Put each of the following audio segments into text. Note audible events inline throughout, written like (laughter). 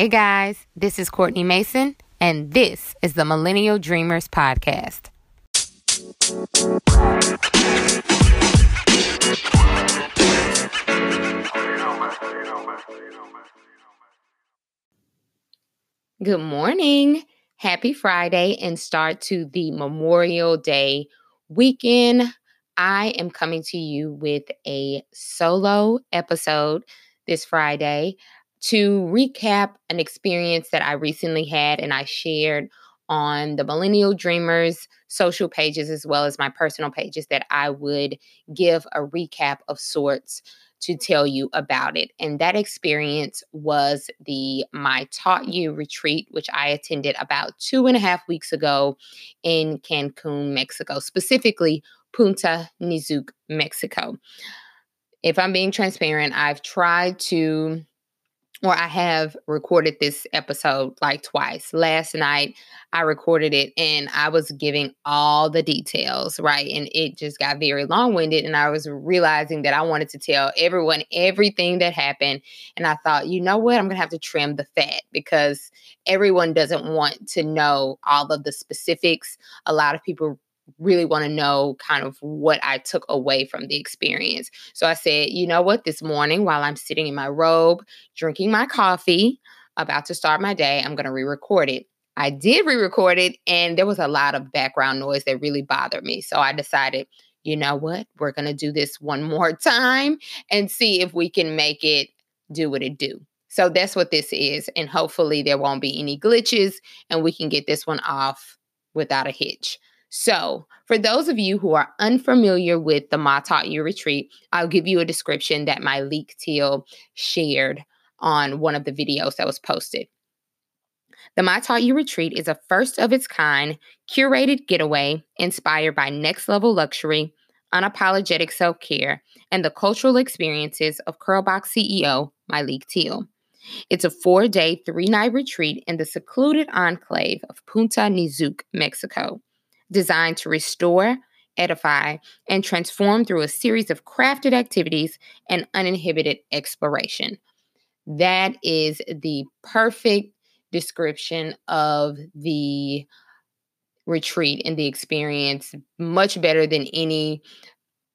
Hey guys, this is Courtney Mason, and this is the Millennial Dreamers Podcast. Good morning. Happy Friday and start to the Memorial Day weekend. I am coming to you with a solo episode this Friday to recap an experience that I recently had and I shared on the Millennial Dreamers social pages as well as my personal pages that I would give a recap of sorts to tell you about it. And that experience was the My Taught You retreat, which I attended about two and a half weeks ago in Cancun, Mexico, specifically Punta Nizuc, Mexico. If I'm being transparent, I've tried to or I have recorded this episode like twice. Last night, I recorded it and I was giving all the details, right? And it just got very long winded. And I was realizing that I wanted to tell everyone everything that happened. And I thought, you know what? I'm going to have to trim the fat because everyone doesn't want to know all of the specifics. A lot of people really want to know kind of what I took away from the experience. So I said, you know what, this morning while I'm sitting in my robe, drinking my coffee, about to start my day, I'm going to re record it. I did re record it, and there was a lot of background noise that really bothered me. So I decided, you know what, we're going to do this one more time and see if we can make it do what it do. So that's what this is. And hopefully there won't be any glitches and we can get this one off without a hitch. So, for those of you who are unfamiliar with the Ma Taught You retreat, I'll give you a description that Myleik Teal shared on one of the videos that was posted. The My Taught You retreat is a first of its kind, curated getaway inspired by next level luxury, unapologetic self care, and the cultural experiences of Curlbox CEO Myleik Teal. It's a four day, three night retreat in the secluded enclave of Punta Nizuc, Mexico designed to restore, edify, and transform through a series of crafted activities and uninhibited exploration. That is the perfect description of the retreat and the experience, much better than any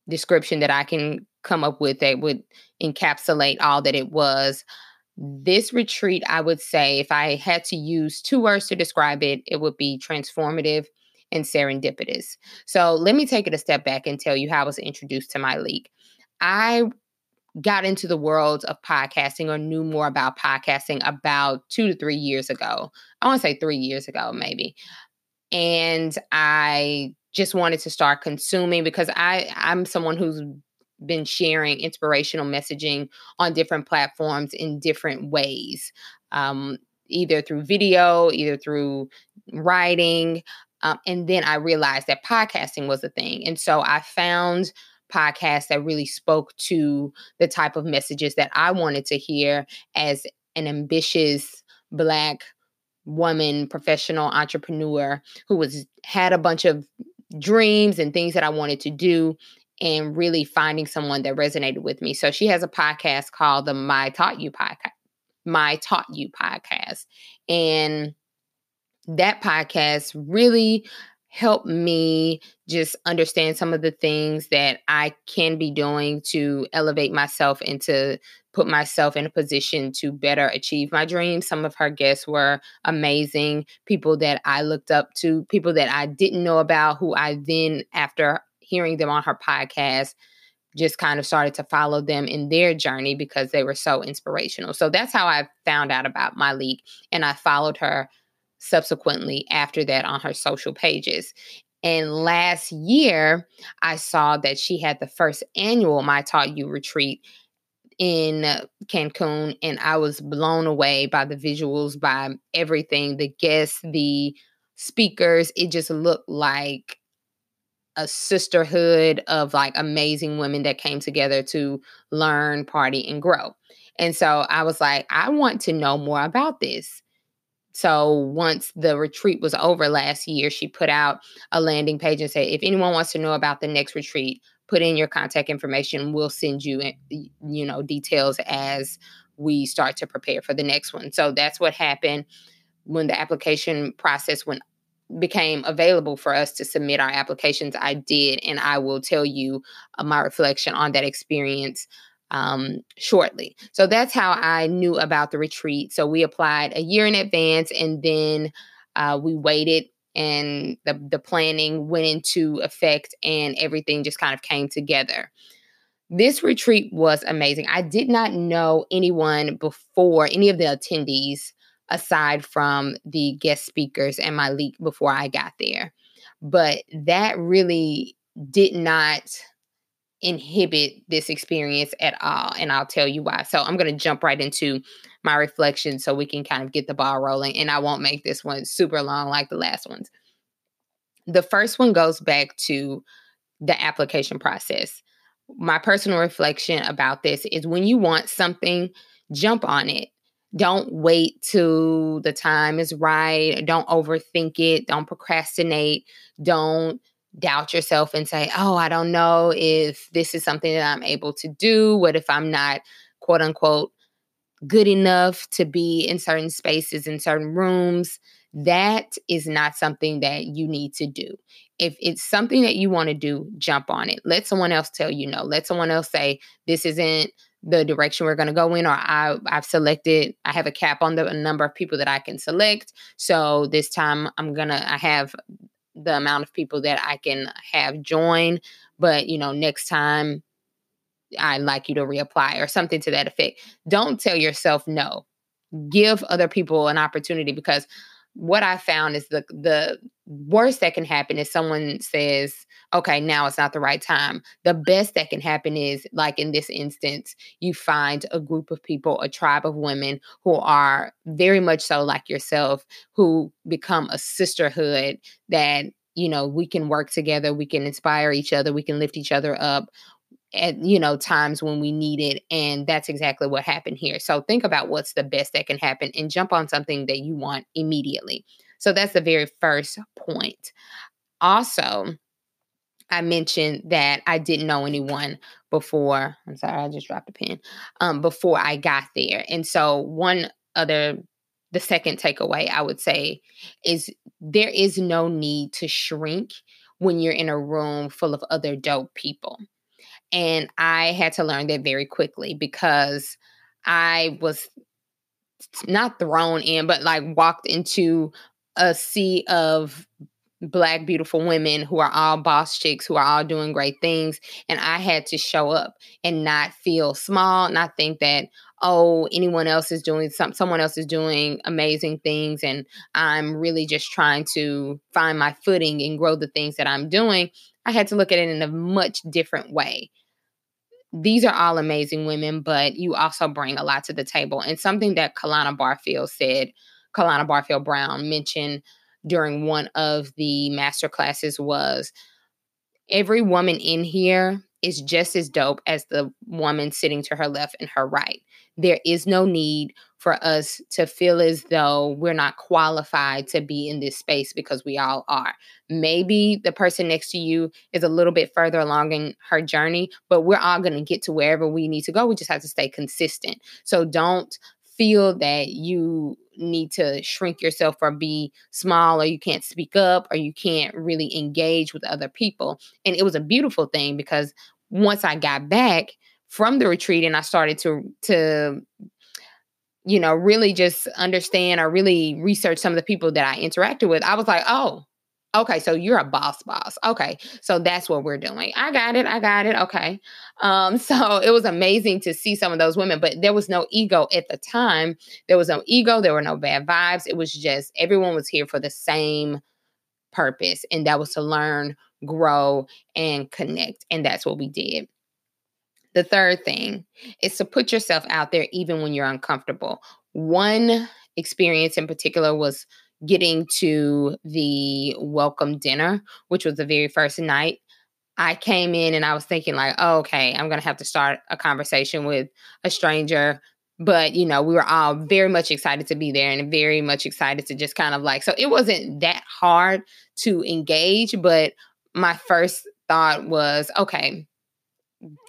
description that I can come up with that would encapsulate all that it was. This retreat, I would say, if I had to use two words to describe it, it would be transformative and serendipitous. So let me take it a step back and tell you how I was introduced to Myleik. I got into the world of podcasting or knew more about podcasting about two to three years ago. I want to say three years ago, maybe. And I just wanted to start consuming because I I'm someone who's been sharing inspirational messaging on different platforms in different ways. Um, either through video, either through writing, um, and then I realized that podcasting was a thing. And so I found podcasts that really spoke to the type of messages that I wanted to hear as an ambitious Black woman, professional entrepreneur who was had a bunch of dreams and things that I wanted to do and really finding someone that resonated with me. So she has a podcast called the My Taught You podcast. My Taught You podcast. And that podcast really helped me just understand some of the things that I can be doing to elevate myself and to put myself in a position to better achieve my dreams. Some of her guests were amazing, people that I looked up to, people that I didn't know about, who I then, after hearing them on her podcast, just kind of started to follow them in their journey because they were so inspirational. So that's how I found out about Myleik. And I followed her subsequently after that on her social pages. And last year, I saw that she had the first annual My Taught You retreat in Cancun, and I was blown away by the visuals, by everything the guests, the speakers. It just looked like a sisterhood of like amazing women that came together to learn, party, and grow. And so I was like, I want to know more about this. So once the retreat was over last year, she put out a landing page and said, if anyone wants to know about the next retreat, put in your contact information. We'll send you, you know, details as we start to prepare for the next one. So that's what happened when the application process went became available for us to submit our applications. I did, and I will tell you uh, my reflection on that experience um, shortly. So that's how I knew about the retreat. So we applied a year in advance, and then uh, we waited and the, the planning went into effect and everything just kind of came together. This retreat was amazing. I did not know anyone before, any of the attendees, aside from the guest speakers and Myleik before I got there. But that really did not inhibit this experience at all. And I'll tell you why. So I'm going to jump right into my reflection so we can kind of get the ball rolling. And I won't make this one super long like the last ones. The first one goes back to the application process. My personal reflection about this is when you want something, jump on it. Don't wait till the time is right. Don't overthink it. Don't procrastinate. Don't doubt yourself and say, oh, I don't know if this is something that I'm able to do. What if I'm not, quote unquote, good enough to be in certain spaces, in certain rooms? That is not something that you need to do. If it's something that you want to do, jump on it. Let someone else tell you no. Let someone else say, this isn't the direction we're going to go in or I, i've selected i have a cap on the number of people that i can select so this time i'm going to i have the amount of people that I can have join. But, you know, next time I'd like you to reapply or something to that effect. Don't tell yourself no. Give other people an opportunity because what I found is the the worst that can happen is someone says, "Okay, now it's not the right time." The best that can happen is like in this instance, you find a group of people, a tribe of women who are very much so like yourself, who become a sisterhood that you know we can work together, we can inspire each other, we can lift each other up at you know times when we need it and that's exactly what happened here. So think about what's the best that can happen and jump on something that you want immediately. So that's the very first point. Also i mentioned that i didn't know anyone before i'm sorry i just dropped a pen um, before i got there. And so one other the second takeaway i would say is there is no need to shrink when you're in a room full of other dope people and I had to learn that very quickly because I was not thrown in, but like walked into a sea of black beautiful women who are all boss chicks who are all doing great things and i had to show up and not feel small and not think that oh anyone else is doing some someone else is doing amazing things and i'm really just trying to find my footing and grow the things that i'm doing I had to look at it in a much different way. These are all amazing women, but you also bring a lot to the table. And something that Kalana Barfield said, Kalana Barfield Brown mentioned during one of the master classes was every woman in here is just as dope as the woman sitting to her left and her right. There is no need for us to feel as though we're not qualified to be in this space because we all are. Maybe the person next to you is a little bit further along in her journey, but we're all going to get to wherever we need to go. We just have to stay consistent. So don't feel that you need to shrink yourself or be small or you can't speak up or you can't really engage with other people. And it was a beautiful thing because once I got back from the retreat and I started to to you know, really just understand or really research some of the people that I interacted with, I was like, oh, okay, so you're a boss boss. Okay, so that's what we're doing. I got it. I got it. Okay. Um, (laughs) so it was amazing to see some of those women, but there was no ego at the time. There was no ego. There were no bad vibes. It was just everyone was here for the same purpose, and that was to learn, grow, and connect. And that's what we did. The third thing is to put yourself out there even when you're uncomfortable. One experience in particular was getting to the welcome dinner, which was the very first night. I came in and I was thinking, like, oh, okay, I'm to have to start a conversation with a stranger. But, you know, we were all very much excited to be there and very much excited to just kind of like, so it wasn't that hard to engage. But my first thought was, okay,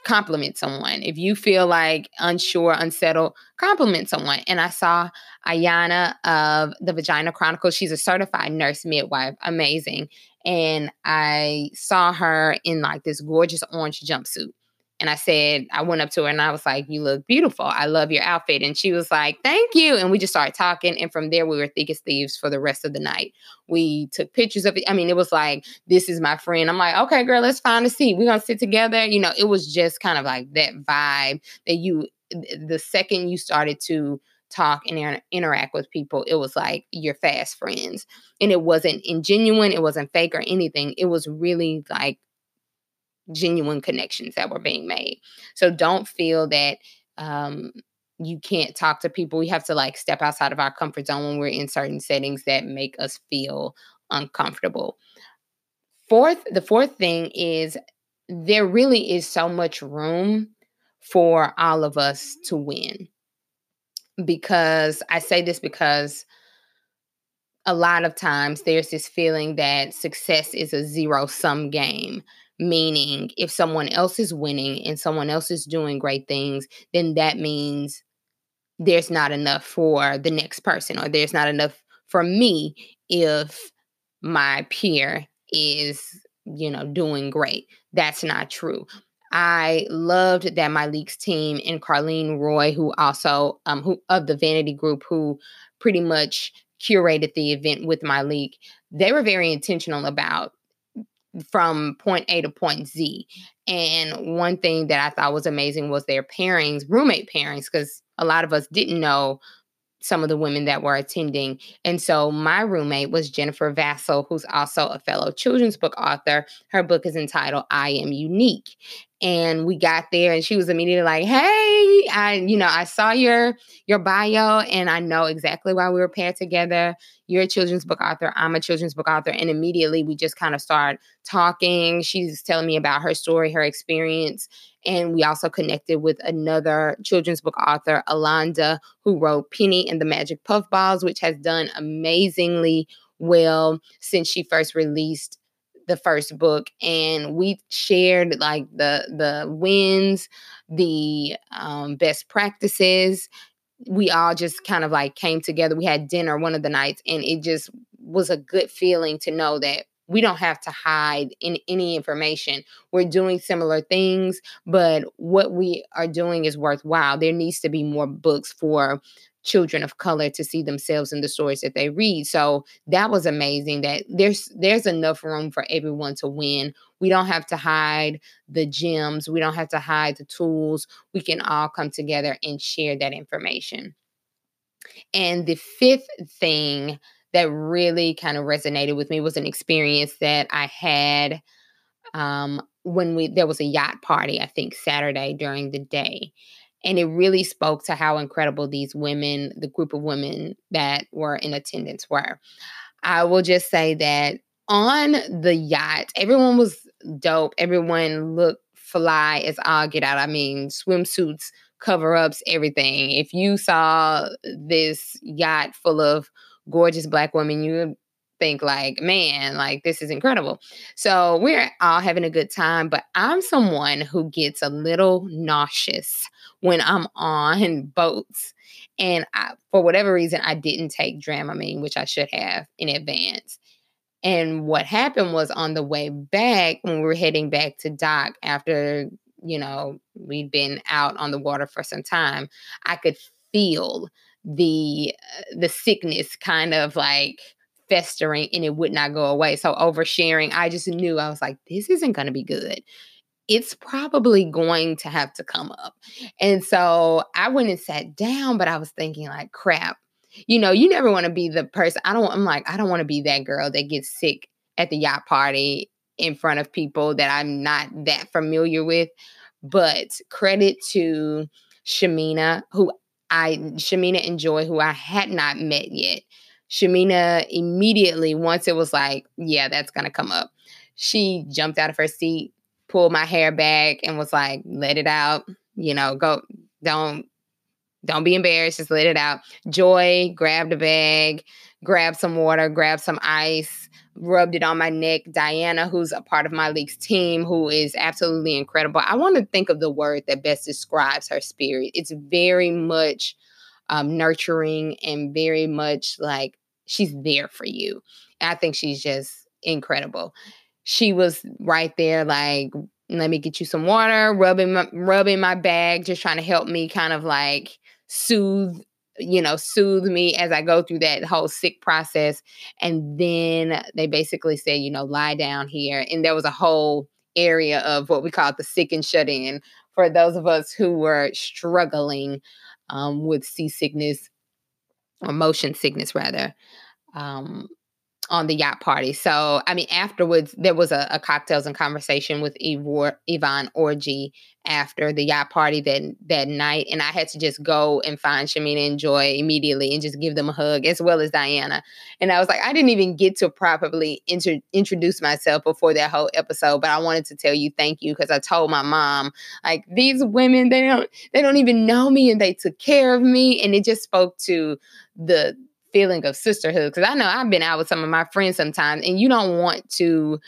compliment someone. If you feel like unsure, unsettled, compliment someone. And I saw Ayana of the Vagina Chronicles. She's a certified nurse midwife, amazing. And I saw her in like this gorgeous orange jumpsuit. And I said, I went up to her and I was like, You look beautiful. I love your outfit. And she was like, Thank you. And we just started talking. And from there, we were thick as thieves for the rest of the night. We took pictures of it. I mean, it was like, This is my friend. I'm like, Okay, girl, let's find a seat. We're going to sit together. You know, it was just kind of like that vibe that you, the second you started to, talk and inter- interact with people, it was like your fast friends. And it wasn't ingenuine, it wasn't fake or anything. It was really like genuine connections that were being made. So don't feel that um, you can't talk to people. We have to like step outside of our comfort zone when we're in certain settings that make us feel uncomfortable. Fourth, the fourth thing is there really is so much room for all of us to win. Because I say this because a lot of times there's this feeling that success is a zero sum game meaning if someone else is winning and someone else is doing great things, then that means there's not enough for the next person or there's not enough for me if my peer is, you know, doing great. That's not true. I loved that Myleik's team and Carlene Roy, who also um who of the Vanity Group, who pretty much curated the event with Myleik, they were very intentional about from point A to point Z. And one thing that I thought was amazing was their pairings, roommate pairings, because a lot of us didn't know some of the women that were attending. And so my roommate was Jennifer Vassell, who's also a fellow children's book author. Her book is entitled I Am Unique and we got there and she was immediately like hey i you know i saw your your bio and i know exactly why we were paired together you're a children's book author i'm a children's book author and immediately we just kind of start talking she's telling me about her story her experience and we also connected with another children's book author alonda who wrote penny and the magic puffballs which has done amazingly well since she first released the first book. And we shared like the the wins the um, best practices. We all just kind of like came together. We had dinner one of the nights and it just was a good feeling to know that we don't have to hide in any information. We're doing similar things, but what we are doing is worthwhile. There needs to be more books for children of color to see themselves in the stories that they read. So that was amazing that there's there's enough room for everyone to win. We don't have to hide the gems, we don't have to hide the tools. We can all come together and share that information. And the fifth thing that really kind of resonated with me was an experience that I had um, when we there was a yacht party, I think Saturday during the day. And it really spoke to how incredible these women, the group of women that were in attendance were. I will just say that on the yacht, everyone was dope. Everyone looked fly as all get out. I mean, swimsuits, cover ups, everything. If you saw this yacht full of gorgeous black woman, you think like, man, like this is incredible. So we're all having a good time, but I'm someone who gets a little nauseous when I'm on (laughs) boats. And I, for whatever reason, I didn't take Dramamine, which I should have in advance. And what happened was on the way back, when we were heading back to dock after, you know, we'd been out on the water for some time, I could feel the uh, the sickness kind of like festering and it would not go away. So oversharing, I just knew I was like, this isn't going to be good it's probably going to have to come up. And so I went and sat down, but I was thinking, like, crap. You know, you never want to be the person. I don't, I'm like, I don't want to be that girl that gets sick at the yacht party in front of people that I'm not that familiar with. But credit to Shamina, who I, Shamina and Joy, who I had not met yet. Shamina immediately, once it was like, yeah, that's to come up, she jumped out of her seat, pulled my hair back and was like, let it out, you know, go, don't, don't be embarrassed. Just let it out. Joy grabbed a bag, grabbed some water, grabbed some ice, rubbed it on my neck. Diana, who's a part of Myleik's team, who is absolutely incredible. I want to think of the word that best describes her spirit. It's very much um, nurturing and very much like she's there for you. And I think she's just incredible. She was right there, like, let me get you some water, rubbing my, rubbing my bag, just trying to help me kind of like soothe you know, soothe me as I go through that whole sick process. And then they basically said, you know, lie down here. And there was a whole area of what we call the sick and shut in for those of us who were struggling um, with seasickness or motion sickness, rather. Um, on the yacht party. So, I mean, afterwards, there was a, a cocktails and conversation with Ivor, Yvonne Orji after the yacht party that that night, and I had to just go and find Shamina and Joy immediately and just give them a hug, as well as Diana. And I was like, I didn't even get to properly inter- introduce myself before that whole episode, but I wanted to tell you thank you because I told my mom like these women they don't they don't even know me and they took care of me, and it just spoke to the feeling of sisterhood because I know I've been out with some of my friends sometimes, and you don't want to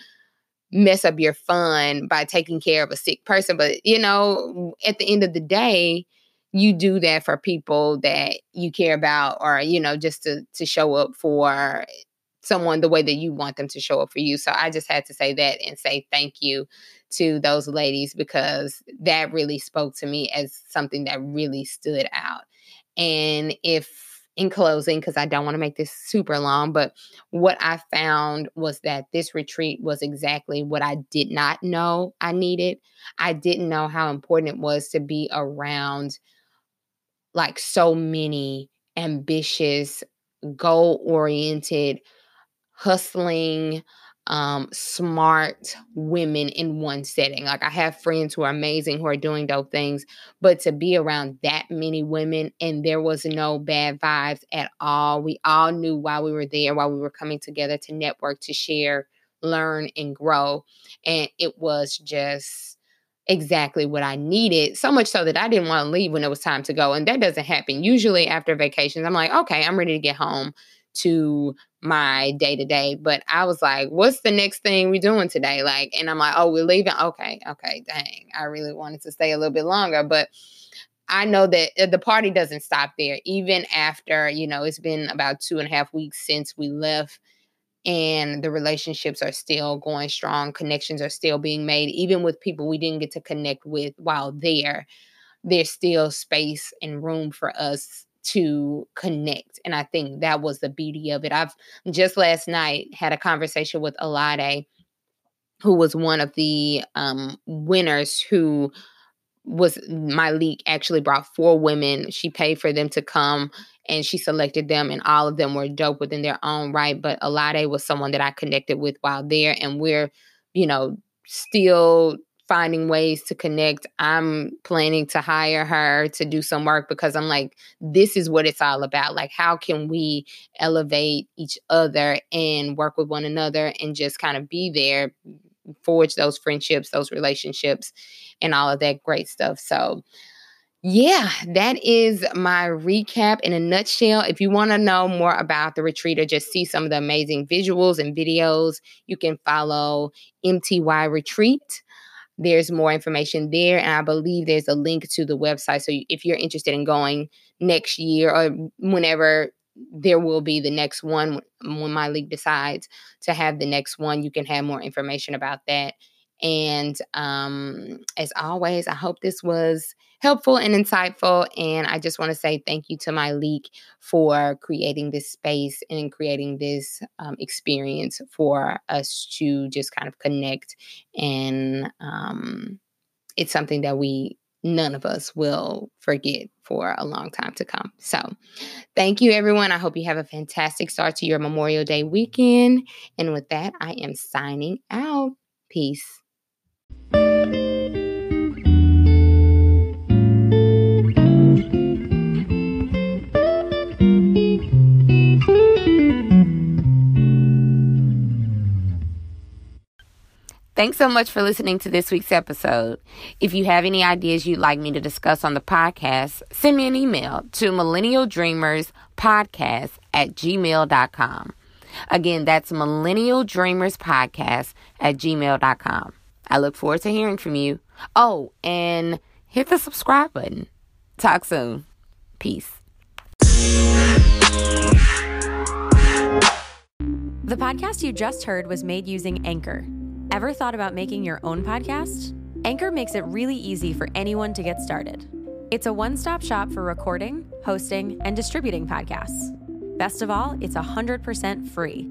mess up your fun by taking care of a sick person. But you know, at the end of the day, you do that for people that you care about, or you know, just to to show up for someone the way that you want them to show up for you. So I just had to say that and say thank you to those ladies because that really spoke to me as something that really stood out. And if in closing, because I don't want to make this super long, but what I found was that this retreat was exactly what I did not know I needed. I didn't know how important it was to be around like so many ambitious, goal oriented, hustling, um, smart women in one setting. Like I have friends who are amazing who are doing dope things, but to be around that many women and there was no bad vibes at all. We all knew why we were there, why we were coming together to network, to share, learn, and grow. And it was just exactly what I needed. So much so that I didn't want to leave when it was time to go. And that doesn't happen. Usually after vacations, I'm like, okay, I'm ready to get home to my day to day. But I was like, what's the next thing we're doing today? Like, and I'm like, oh, we're leaving. Okay, okay, dang. I really wanted to stay a little bit longer. But I know that uh, the party doesn't stop there. Even after, you know, it's been about two and a half weeks since we left and the relationships are still going strong connections are still being made even with people we didn't get to connect with while there there's still space and room for us to connect. And I think that was the beauty of it. I've just last night had a conversation with Alade, who was one of the um, winners who was Myleik actually brought four women. She paid for them to come and she selected them and all of them were dope within their own right. But Alade was someone that I connected with while there and we're, you know, still finding ways to connect. I'm planning to hire her to do some work because I'm like, this is what it's all about. Like, how can we elevate each other and work with one another and just kind of be there, forge those friendships, those relationships, and all of that great stuff. So, yeah, that is my recap in a nutshell. If you want to know more about the retreat or just see some of the amazing visuals and videos, you can follow MTY Retreat there's more information there. And I believe there's a link to the website. So if you're interested in going next year or whenever there will be the next one, when Myleik decides to have the next one, you can have more information about that. And um, as always, I hope this was helpful and insightful. And I just want to say thank you to Myleik for creating this space and creating this um, experience for us to just kind of connect. And um, it's something that we none of us will forget for a long time to come. So, thank you, everyone. I hope you have a fantastic start to your Memorial Day weekend. And with that, I am signing out. Peace. Thanks so much for listening to this week's episode. If you have any ideas you'd like me to discuss on the podcast, send me an email to millennialdreamerspodcast at gmail.com. Again, that's millennialdreamerspodcast at gmail.com. I look forward to hearing from you. Oh, and hit the subscribe button. Talk soon. Peace. The podcast you just heard was made using Anchor. Ever thought about making your own podcast? Anchor makes it really easy for anyone to get started. It's a one stop shop for recording, hosting, and distributing podcasts. Best of all, it's 100% free.